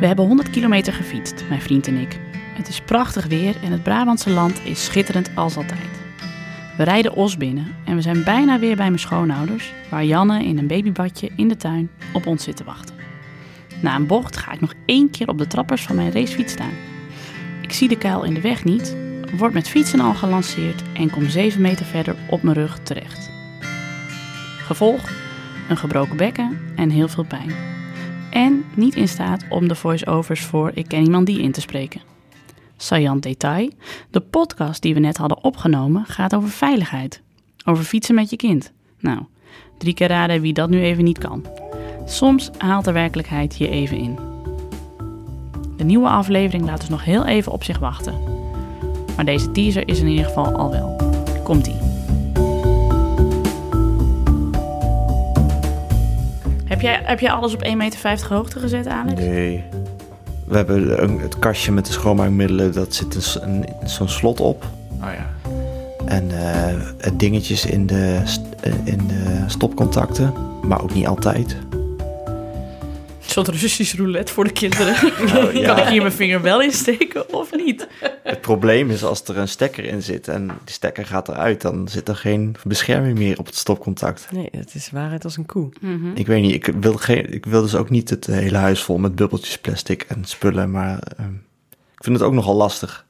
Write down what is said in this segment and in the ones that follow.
We hebben 100 kilometer gefietst, mijn vriend en ik. Het is prachtig weer en het Brabantse land is schitterend als altijd. We rijden Os binnen en we zijn bijna weer bij mijn schoonouders, waar Janne in een babybadje in de tuin op ons zit te wachten. Na een bocht ga ik nog één keer op de trappers van mijn racefiets staan. Ik zie de kuil in de weg niet, word met fietsen al gelanceerd en kom 7 meter verder op mijn rug terecht. Gevolg: een gebroken bekken en heel veel pijn. En niet in staat om de voice-overs voor Ik ken iemand die in te spreken. Saillant detail: de podcast die we net hadden opgenomen gaat over veiligheid. Over fietsen met je kind. Nou, drie keer raden wie dat nu even niet kan. Soms haalt de werkelijkheid je even in. De nieuwe aflevering laat dus nog heel even op zich wachten. Maar deze teaser is in ieder geval al wel. Komt-ie. Heb jij, heb jij alles op 1,50 meter hoogte gezet, Alex? Nee. We hebben een- het kastje met de schoonmaakmiddelen, dat zit een zo'n slot op. Oh ja. En eh, het dingetjes in de, in de stopcontacten, maar ook niet altijd. Een soort Russisch roulette voor de kinderen. Nou, ja. Kan ik hier mijn vinger wel in steken of niet? Het probleem is als er een stekker in zit en die stekker gaat eruit, dan zit er geen bescherming meer op het stopcontact. Nee, het is waarheid als een koe. Mhm. Ik weet niet, ik wil, geen, ik wil dus ook niet het hele huis vol met bubbeltjes plastic en spullen, maar ehm, ik vind het ook nogal lastig.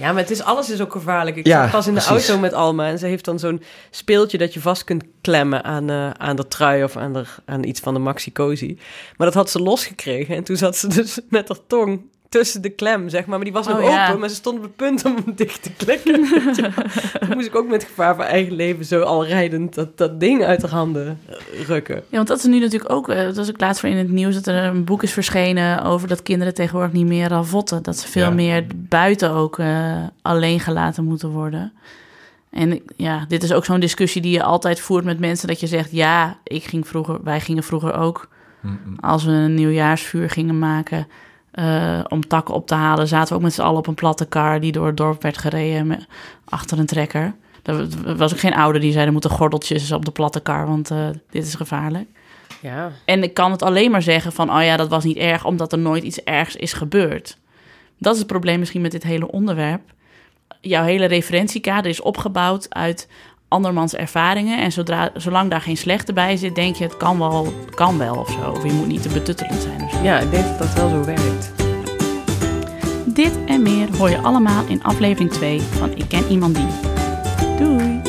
Ja, maar het is, alles is ook gevaarlijk. Ik Ja, zat pas in de precies. auto met Alma en ze heeft dan zo'n speeltje dat je vast kunt klemmen aan, eh, aan de trui of aan, de, aan iets van de Maxi Cosi. Maar dat had ze losgekregen en toen zat ze dus met haar tong tussen de klem, zeg maar. Maar die was nog Oh, ja. open, maar ze stond op het punt om hem dicht te klikken. Ja. Toen moest ik ook met gevaar voor eigen leven zo al rijdend dat, dat ding uit haar handen eh, rukken. Ja, want dat is nu natuurlijk ook... eh, Dat was ook laatst voor in het nieuws dat er een boek is verschenen... over dat kinderen tegenwoordig niet meer ravotten. Dat ze veel Ja. meer buiten ook eh, alleen gelaten moeten worden. En ja, dit is ook zo'n discussie die je altijd voert met mensen... dat je zegt, ja, ik ging vroeger, wij gingen vroeger ook... Als we een nieuwjaarsvuur gingen maken... eh, om takken op te halen, zaten we ook met z'n allen op een platte kar... die door het dorp werd gereden met, achter een trekker. Er was ook geen ouder die zei, er moeten gordeltjes op de platte kar... want eh, dit is gevaarlijk. Ja, En ik kan het alleen maar zeggen van, oh ja, dat was niet erg, omdat er nooit iets ergs is gebeurd. Dat is het probleem misschien met dit hele onderwerp. Jouw hele referentiekader is opgebouwd uit andermans ervaringen. En zodra, zolang daar geen slechte bij zit, denk je, het kan wel, kan wel of zo. Of je moet niet te betuttelend zijn of zo. ja, ik denk dat dat wel zo werkt. Dit en meer hoor je allemaal in aflevering 2 van Ik Ken Iemand Die. Doei!